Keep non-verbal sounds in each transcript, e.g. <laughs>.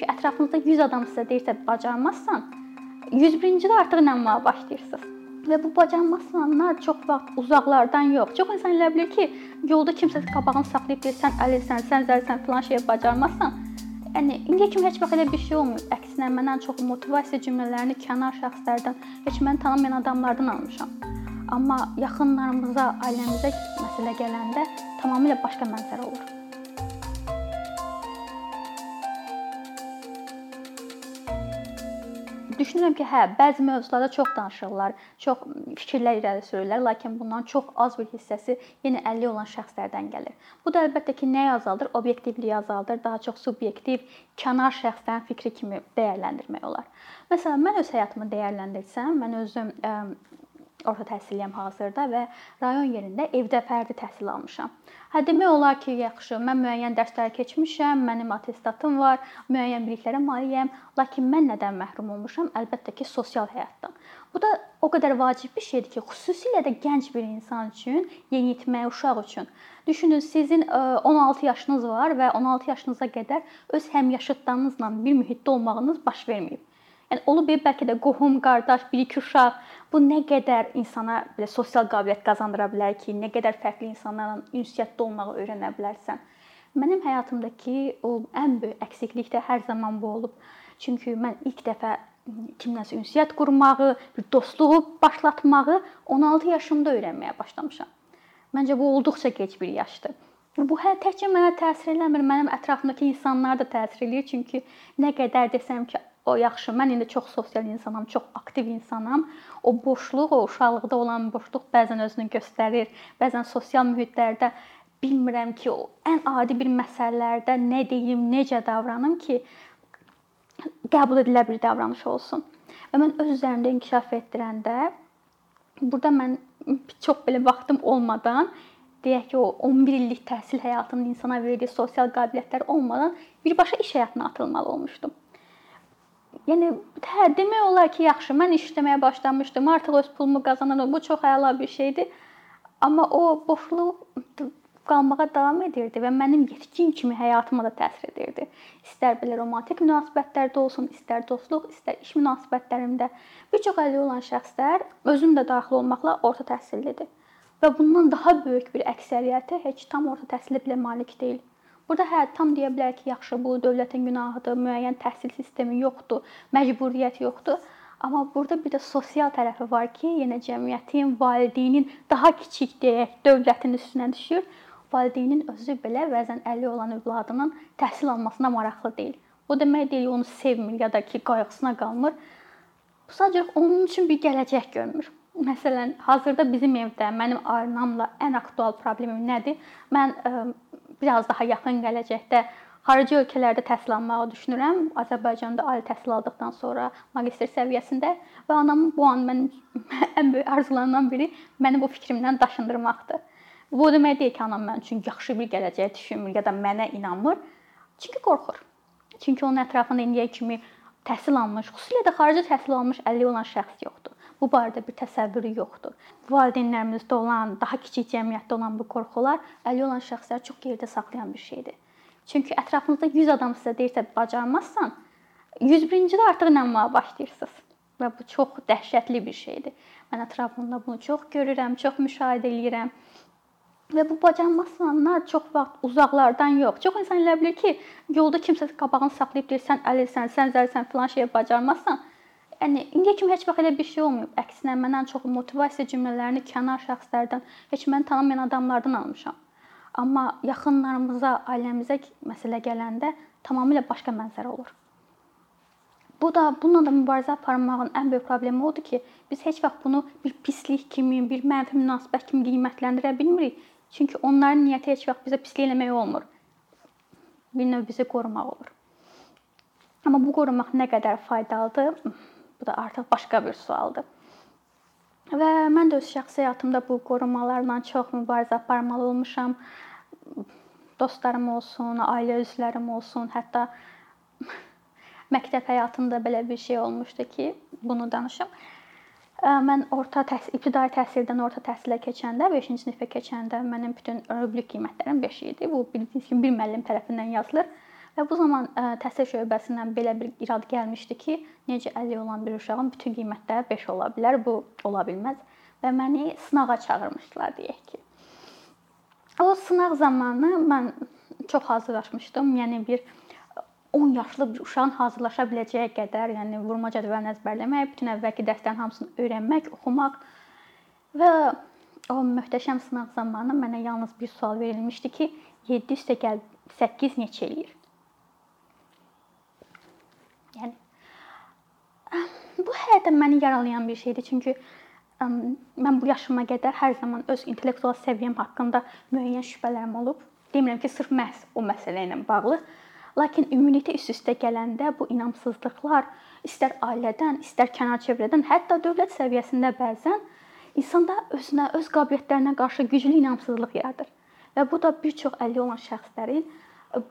ki, ətrafınızda 100 adam sizə deyirsə bacarmazsan, 101-cidə artıq inanmağa başlayırsınız. Və bu bacarmazsanlar çox vaxt uzaqlardan yox. Çox insan elə bilir ki, yolda kimsə qabağını saxlayıb deyir, sən əlisən, sən zəlisən, filan şeyi bacarmazsan. Yəni indiyə kimi heç vaxt elə bir şey olmayıb. Əksinə mən ən çox motivasiya cümlələrini kənar şəxslərdən, heç məni tanımayan adamlardan almışam. Amma yaxınlarımıza, ailəmizə məsələ gələndə tamamilə başqa mənzərə olur. Düşünürəm ki, hə, bəzi mövzularda çox danışırlar, çox fikirlər irəli sürürlər, lakin bunların çox az bir hissəsi yenə əlli olan şəxslərdən gəlir. Bu da əlbəttə ki, nəyi azaldır? Obyektivliyi azaldır, daha çox subyektiv, kənar şəxslərin fikri kimi dəyərləndirmək olar. Məsələn, mən öz həyatımı dəyərləndirsəm, mən özüm ə, orta təhsilliyəm hazırda və rayon yerində evdə fərdi təhsil almışam. Hə demək olar ki, yaxşı, mən müəyyən dərslər keçmişəm, mənim attestatım var, müəyyən biliklərə malikəm, lakin mən nədən məhrum olmuşam? Əlbəttə ki, sosial həyatdan. Bu da o qədər vacib bir şeydir ki, xüsusilə də gənc bir insan üçün, yeniyetmə uşaq üçün. Düşünün, sizin 16 yaşınız var və 16 yaşınıza qədər öz həmyaşıdlarınızla bir mühitdə olmağınız baş verməyib. Yəni olub bəlkə də qohum, qardaş, bir-iki uşaq bu nə qədər insana belə sosial qabiliyyət qazandıra bilər ki, nə qədər fərqli insanlarla ünsiyyətdə olmağı öyrənə bilərsən. Mənim həyatımdakı o ən böyük əksiklik də hər zaman bu olub. Çünki mən ilk dəfə kimləsə ünsiyyət qurmağı, bir dostluğu başlatmağı 16 yaşımda öyrənməyə başlamışam. Məncə bu olduqca gec bir yaşdır. Bu hə təkcə mənə təsir eləmir, mənim ətrafımdakı insanlar da təsir eləyir. Çünki nə qədər desəm ki, o yaxşı, mən indi çox sosial insanam, çox aktiv insanam. O boşluq, o uşaqlıqda olan boşluq bəzən özünü göstərir. Bəzən sosial mühitlərdə bilmirəm ki, o ən adi bir məsələlərdə nə deyim, necə davranım ki, qəbul edilə bir davranış olsun. Və mən öz üzərimdə inkişaf etdirəndə burada mən çox belə vaxtım olmadan deyək ki, o 11 illik təhsil həyatının insana verdiyi sosial qabiliyyətlər olmadan birbaşa iş həyatına atılmalı olmuşdum. Yəni hə, demək olar ki, yaxşı, mən işləməyə başlamışdım. Artıq öz pulumu qazanıram. Bu çox əla bir şeydir. Amma o boşluq qalmağa davam edirdi və mənim yetkin kimi həyatıma da təsir edirdi. İstər belə romantik münasibətlərdə olsun, istər dostluq, istər iş münasibətlərimdə bir çox əlli olan şəxslər özüm də daxil olmaqla orta təhsillidir. Və bundan daha böyük bir əksəriyyəti heç tam orta təhsilə belə malik deyil. Burada hə tam deyə bilər ki, yaxşı, bu dövlətin günahıdır, müəyyən təhsil sistemi yoxdur, məcburiyyət yoxdur. Amma burada bir də sosial tərəfi var ki, yenə cəmiyyətin, valideynin daha kiçik deyək, dövlətin üstünə düşür. Valideynin özü belə bəzən əli olan övladının təhsil almasına maraqlı deyil. Bu demək deyil, onu sevmir ya da ki, qayğısına qalmır. Bu sadəcə onun üçün bir gələcək görmür. Məsələn, hazırda bizim evdə mənim ailəmlə ən aktual problemim nədir? Mən ə, biraz daha yaxın gələcəkdə xarici ölkələrdə təhsil almağı düşünürəm. Azərbaycanda ali təhsil aldıqdan sonra magistr səviyyəsində və anam bu an mənim <laughs> ən böyük arzularımdan biri məni bu fikrimdən daşındırmaqdır. Bu demək deyil ki, anam mənim üçün yaxşı bir gələcək düşünmür ya da mənə inanmır. Çünki qorxur. Çünki onun ətrafında indiyə kimi təhsil almış, xüsusilə də xarici təhsil almış 50 olan şəxs yoxdur. Bu barədə bir təsəvvürü yoxdur. Valideynlərimizdə olan, daha kiçik cəmiyyətdə olan bu qorxular əli olan şəxsləri çox geridə saxlayan bir şeydir. Çünki ətrafınızda 100 adam sizə deyirsə bacarmazsan, 101-cidə artıq inanmağa başlayırsınız. Və bu çox dəhşətli bir şeydir. Mən ətrafımda bunu çox görürəm, çox müşahidə edirəm. Və bu bacarmazsanlar çox vaxt uzaqlardan yox. Çox insan elə bilir ki, yolda kimsə qabağını saxlayıb deyir, sən əlisən, sən zəlisən, filan şeyə bacarmazsan yəni indiyə kimi heç vaxt elə bir şey olmayıb. Əksinə mən ən çox motivasiya cümlələrini kənar şəxslərdən, heç məni tanımayan adamlardan almışam. Amma yaxınlarımıza, ailəmizə məsələ gələndə tamamilə başqa mənzərə olur. Bu da bununla da mübarizə aparmağın ən böyük problemi odur ki, biz heç vaxt bunu bir pislik kimi, bir mənfi münasibət kimi qiymətləndirə bilmirik. Çünki onların niyyəti heç vaxt bizə pislik eləmək olmur. Bir növ bizi qorumaq olur. Amma bu qorumaq nə qədər faydalıdır? Bu da artıq başqa bir sualdır. Və mən də öz şəxsi həyatımda bu qorumalarla çox mübarizə aparmalı olmuşam. Dostlarım olsun, ailə üzvlərim olsun, hətta <laughs> məktəb həyatımda belə bir şey olmuşdu ki, bunu danışım. Mən orta təhsil, ibtidai təhsildən orta təhsilə keçəndə, 5-ci sinifə keçəndə mənim bütün rubrik qiymətlərim 5 idi. Bu bildiyiniz kimi bir müəllim tərəfindən yazılır Və bu zaman təhsil şöbəsindən belə bir irad gəlmişdi ki, necə əlli olan bir uşağın bütün qiymətləri 5 ola bilər, bu ola bilməz və məni sınağa çağırmışdılar deyək ki. O sınaq zamanı mən çox hazırlaşmışdım. Yəni bir 10 yaşlı bir uşağın hazırlaşa biləcəyi qədər, yəni vurma cədvəlini əzbərləmək, bütün əvvəlki dərslərin hamısını öyrənmək, oxumaq və o möhtəşəm sınaq zamanı mənə yalnız bir sual verilmişdi ki, 7 üstə gəl 8 neçə eləyir? Yəni bu həyatda məni yaralayan bir şeydir. Çünki mən bu yaşıma qədər hər zaman öz intellektual səviyyəm haqqında müəyyən şübhələrim olub. Demirəm ki, sırf məhz o məsələ ilə bağlı, lakin ümumilikdə üst-üstə gələndə bu inamsızlıqlar istər ailədən, istər kənar çevrədən, hətta dövlət səviyyəsində bəzən insanda özünə, öz qabiliyyətlərinə qarşı güclü inamsızlıq yaradır. Və bu da bir çox əlli olan şəxslərin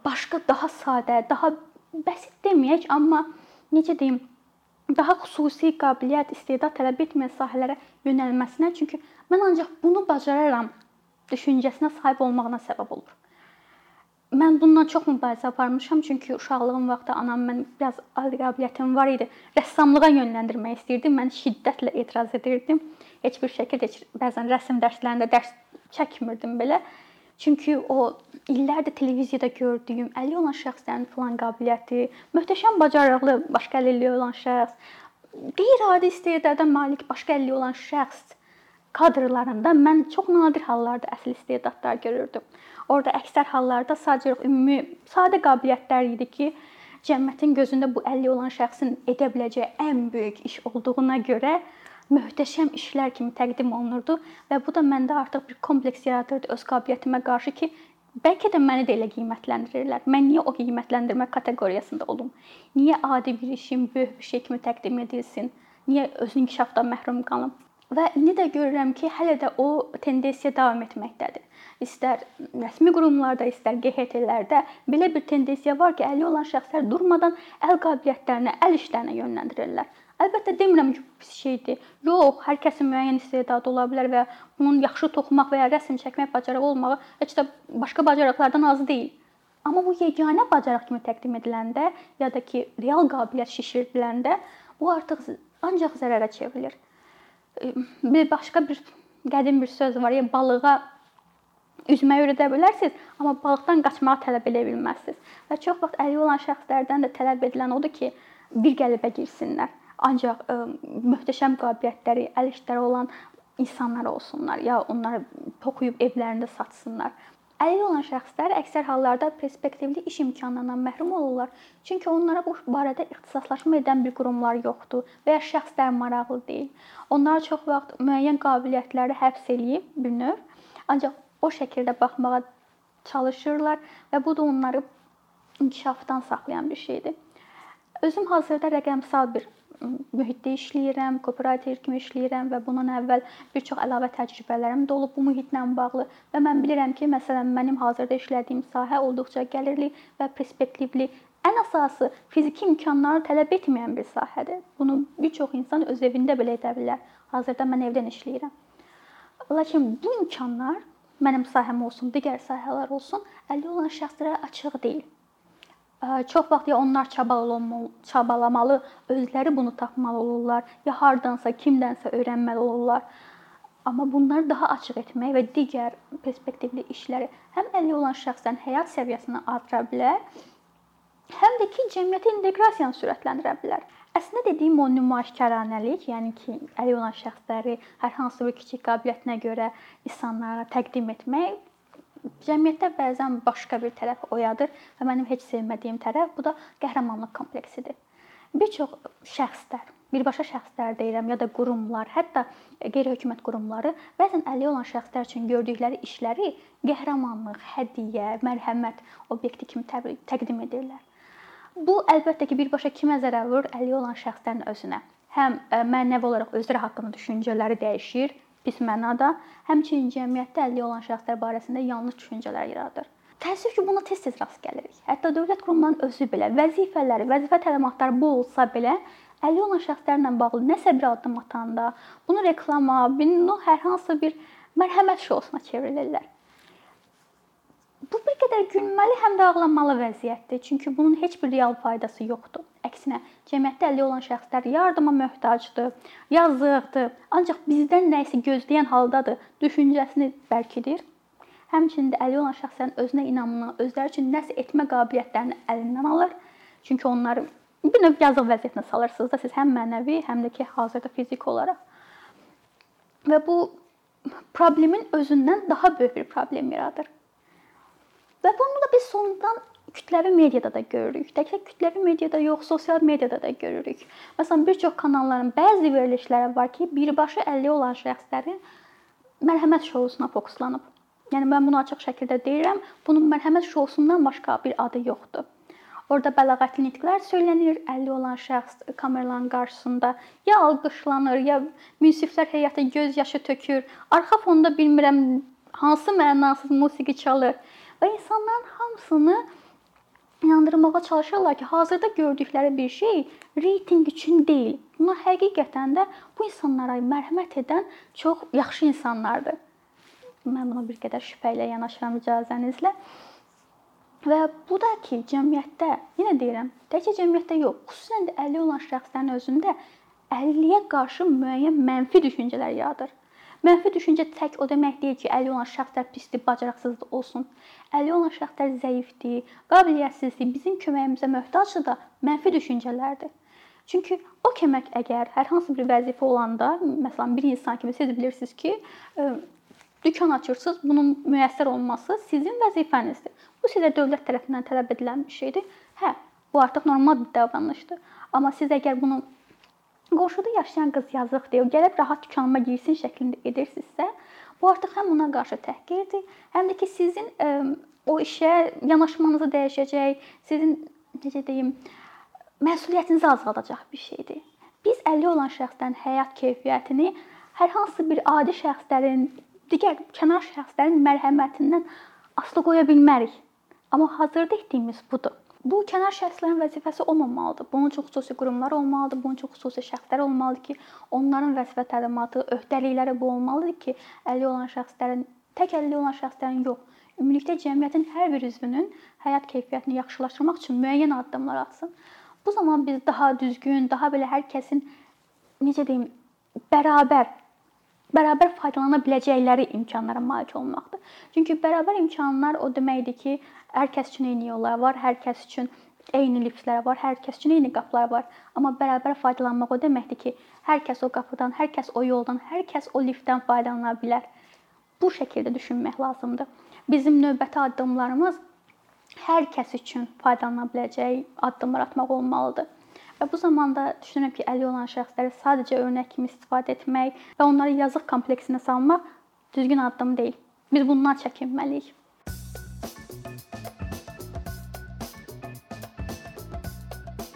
başqa daha sadə, daha bəsit deməyək, amma necə deyim, daha xüsusi qabiliyyət, istedad tələb etməyən sahələrə yönəlməsinə, çünki mən ancaq bunu bacararam düşüncəsinə sahib olmağına səbəb olur. Mən bundan çox mübarizə aparmışam, çünki uşaqlığım vaxtı anam mən biraz ali qabiliyyətim var idi. Rəssamlığa yönləndirmək istirdi. Mən şiddətlə etiraz edirdim. Heç bir şəkildə heç bəzən rəsm dərslərində dərs çəkmirdim belə. Çünki o illərdir televiziyada gördüyüm 50 olan şəxslərin filan qabiliyyəti, möhtəşəm bacarıqlı başqa 50 olan şəxs, qeyri-adi istedada malik başqa 50 olan şəxs kadrlarında mən çox nadir hallarda əsl istedadlar görürdüm. Orda əksər hallarda sadəcə ümumi sadə qabiliyyətlər idi ki, cəmiyyətin gözündə bu 50 olan şəxsin edə biləcəyi ən böyük iş olduğuna görə möhtəşəm işlər kimi təqdim olunurdu və bu da məndə artıq bir kompleks yaradırdı öz qabiliyyətimə qarşı ki, bəlkə də məni də elə qiymətləndirirlər. Mən niyə o qiymətləndirmə kateqoriyasında olum? Niyə adi bir işim böyük bir şey kimi təqdim edilsin? Niyə öz inkişafdan məhrum qalım? Və indi də görürəm ki, hələ də o tendensiya davam etməkdədir. İstər rəsmi qurumlarda, istər QHT-lərdə belə bir tendensiya var ki, əlli olan şəxslər durmadan əl qabiliyyətlərinə, əl işlərinə yönləndirirlər. Əlbəttə demirəm ki, pis şeydir. Yox, hər kəsin müəyyən istedadı ola bilər və bunun yaxşı toxumaq və ya rəsm çəkmək bacarığı olmağı heç də başqa bacarıqlardan az deyil. Amma bu yeganə bacarıq kimi təqdim ediləndə ya da ki, real qabiliyyət şişirdiləndə bu artıq ancaq zərərə çevrilir. Bir başqa bir qədim bir söz var, ya balığa üzməyi öyrədə bilərsiniz, amma balıqdan qaçmağı tələb edə bilməzsiniz. Və çox vaxt əli olan şəxslərdən də tələb edilən odur ki, bir qəlibə girsinlər ancaq ə, möhtəşəm qabiliyyətləri, əl işləri olan insanlar olsunlar, ya onları toxuyub evlərində satsınlar. Əlil olan şəxslər əksər hallarda perspektivli iş imkanlarından məhrum olurlar. Çünki onlara bu barədə ixtisaslaşma edən bir qurumlar yoxdur və ya şəxslər maraqlı deyil. Onlar çox vaxt müəyyən qabiliyyətləri həbs eləyib bir növ, ancaq o şəkildə baxmağa çalışırlar və bu da onları inkişafdan saxlayan bir şeydir. Özüm hazırda rəqəmsal bir mühitdə işləyirəm, kooperativ kimi işləyirəm və bundan əvvəl bir çox əlavə təcrübələrim də olub bu mühitlə bağlı və mən bilirəm ki, məsələn, mənim hazırda işlədiyim sahə olduqca gəlirli və perspektivli, ən əsası fiziki imkanları tələb etməyən bir sahədir. Bunu bir çox insan öz evində belə edə bilər. Hazırda mən evdən işləyirəm. Lakin bu imkanlar mənim sahəm olsun, digər sahələr olsun, əldə olan şəxslərə açıq deyil. Çox vaxt ya onlar çabalamalı, özləri bunu tapmalı olurlar, ya hardansa, kimdənsə öyrənməli olurlar. Amma bunları daha açıq etmək və digər perspektivli işləri həm əlli olan şəxsən həyat səviyyəsini artıra bilər, həm də ki, cəmiyyətə inteqrasiyanı sürətləndirə bilər. Əslində dediyim o nümayişkaranəlik, yəni ki, əlli olan şəxsləri hər hansı bir kiçik qabiliyyətinə görə insanlara təqdim etmək Cəmiyyətdə bəzən başqa bir tərəf oyadır və mənim heç sevmədiyim tərəf bu da qəhrəmanlıq kompleksidir. Bir çox şəxslər, birbaşa şəxslər deyirəm ya da qurumlar, hətta qeyri-hökumət qurumları bəzən əlli olan şəxslər üçün gördükləri işləri qəhrəmanlıq, hədiyyə, mərhəmət obyekti kimi təqdim edirlər. Bu əlbəttə ki, birbaşa kimə zərər vurur? Əlli olan şəxslərin özünə. Həm mənəvi olaraq özləri haqqında düşüncələri dəyişir, pis mənada, həmçinin cəmiyyətdə əlilliyi olan şəxslər barəsində yanlış düşüncələr yaradır. Təəssüf ki, buna tez-tez rast gəlirik. Hətta dövlət qurumlarının özü belə vəzifələri, vəzifə təlimatları bu olsa belə, əlilliyi olan şəxslərlə bağlı nəsə bir addım atanda, bunu reklama, bunu hər hansı bir mərhəmət şousuna çevirirlər. Bu bir qədər gülməli, həm də ağlamalı vəziyyətdir. Çünki bunun heç bir real faydası yoxdur. Əksinə, cəmiyyətdə əlli olan şəxslər yardıma möhtacdır, yazıqdır, ancaq bizdən nə isə gözləyən haldadır düşüncəsini bərkidir. Həmçinin də əlli olan şəxslərin özünə inamını, özləri üçün nəsə etmə qabiliyyətlərini əlindən alır. Çünki onları bir növ yazıq vəziyyətinə salırsınız da siz həm mənəvi, həm də ki, hazırda fiziki olaraq. Və bu problemin özündən daha böyük bir problem yaradır. Və bunu da biz sonradan kütləvi mediada da görürük. Təkcə kütləvi mediada yox, sosial mediada da görürük. Məsələn, bir çox kanalların bəzi verilişləri var ki, birbaşa 50 olan şəxslərin mərhəmət şousuna fokuslanıb. Yəni mən bunu açıq şəkildə deyirəm, bunun mərhəmət şousundan başqa bir adı yoxdur. Orada bəlağətli nitqlər söylənir, 50 olan şəxs kameraların qarşısında ya alqışlanır, ya münsiflər heyəti göz yaşı tökür. Arxa fonda bilmirəm hansı mənasız musiqi çalır və insanların hamısını inandırmağa çalışırlar ki, hazırda gördükləri bir şey reytinq üçün deyil. Bunlar həqiqətən də bu insanlara mərhəmət edən çox yaxşı insanlardır. Mən buna bir qədər şübhə ilə yanaşıram icazənizlə. Və bu da ki, cəmiyyətdə, yenə deyirəm, təkcə cəmiyyətdə yox, xüsusən də 50 olan şəxslərin özündə 50-yə qarşı müəyyən mənfi düşüncələr yaradır. Mənfi düşüncə tək o demək deyil ki, 50 olan şəxslər pisdir, bacarıqsızdır olsun. 50 olan şəxslər zəifdir, qabiliyyətsizdir, bizim köməyimizə möhtacdır da mənfi düşüncələrdir. Çünki o kömək əgər hər hansı bir vəzifə olanda, məsələn, bir insan kimi siz bilirsiniz ki, dükan açırsınız, bunun müəssər olması sizin vəzifənizdir. Bu sizə dövlət tərəfindən tələb edilən bir şeydir. Hə, bu artıq normal bir davranışdır. Amma siz əgər bunu qonşuda yaşayan qız yazıqdır, gəlib rahat dükanıma girsin şəklində edirsinizsə, bu artıq həm ona qarşı təhqirdir, həm də ki sizin ə, o işə yanaşmanızı dəyişəcək, sizin necə deyim, məsuliyyətinizi azaldacaq bir şeydir. Biz 50 olan şəxslərin həyat keyfiyyətini hər hansı bir adi şəxslərin, digər kənar şəxslərin mərhəmətindən asılı qoya bilmərik. Amma hazırda etdiyimiz budur. Bu kənar şəxslərin vəzifəsi olmamalıdır. Bunun üçün xüsusi qurumlar olmalıdır, bunun üçün xüsusi şəxslər olmalıdır ki, onların vəzifə təlimatı, öhdəlikləri bu olmalıdır ki, 50 olan şəxslərin, tək 50 olan şəxslərin yox, ümumilikdə cəmiyyətin hər bir üzvünün həyat keyfiyyətini yaxşılaşdırmaq üçün müəyyən addımlar atsın. Bu zaman biz daha düzgün, daha belə hər kəsin necə deyim, bərabər bərabər faydalana biləcəkləri imkanlara malik olmaqdır. Çünki bərabər imkanlar o deməkdir ki, hər kəs üçün eyni yollar var, hər kəs üçün eyni liftlər var, hər kəs üçün eyni qapılar var. Amma bərabər faydalanmaq o deməkdir ki, hər kəs o qapıdan, hər kəs o yoldan, hər kəs o liftdən faydalana bilər. Bu şəkildə düşünmək lazımdır. Bizim növbəti addımlarımız hər kəs üçün faydalana biləcək addımlar atmaq olmalıdır. Və bu zamanda düşünürəm ki, əli olan şəxsləri sadəcə örnək kimi istifadə etmək və onları yazıq kompleksinə salmaq düzgün addım deyil. Biz bundan çəkinməliyik.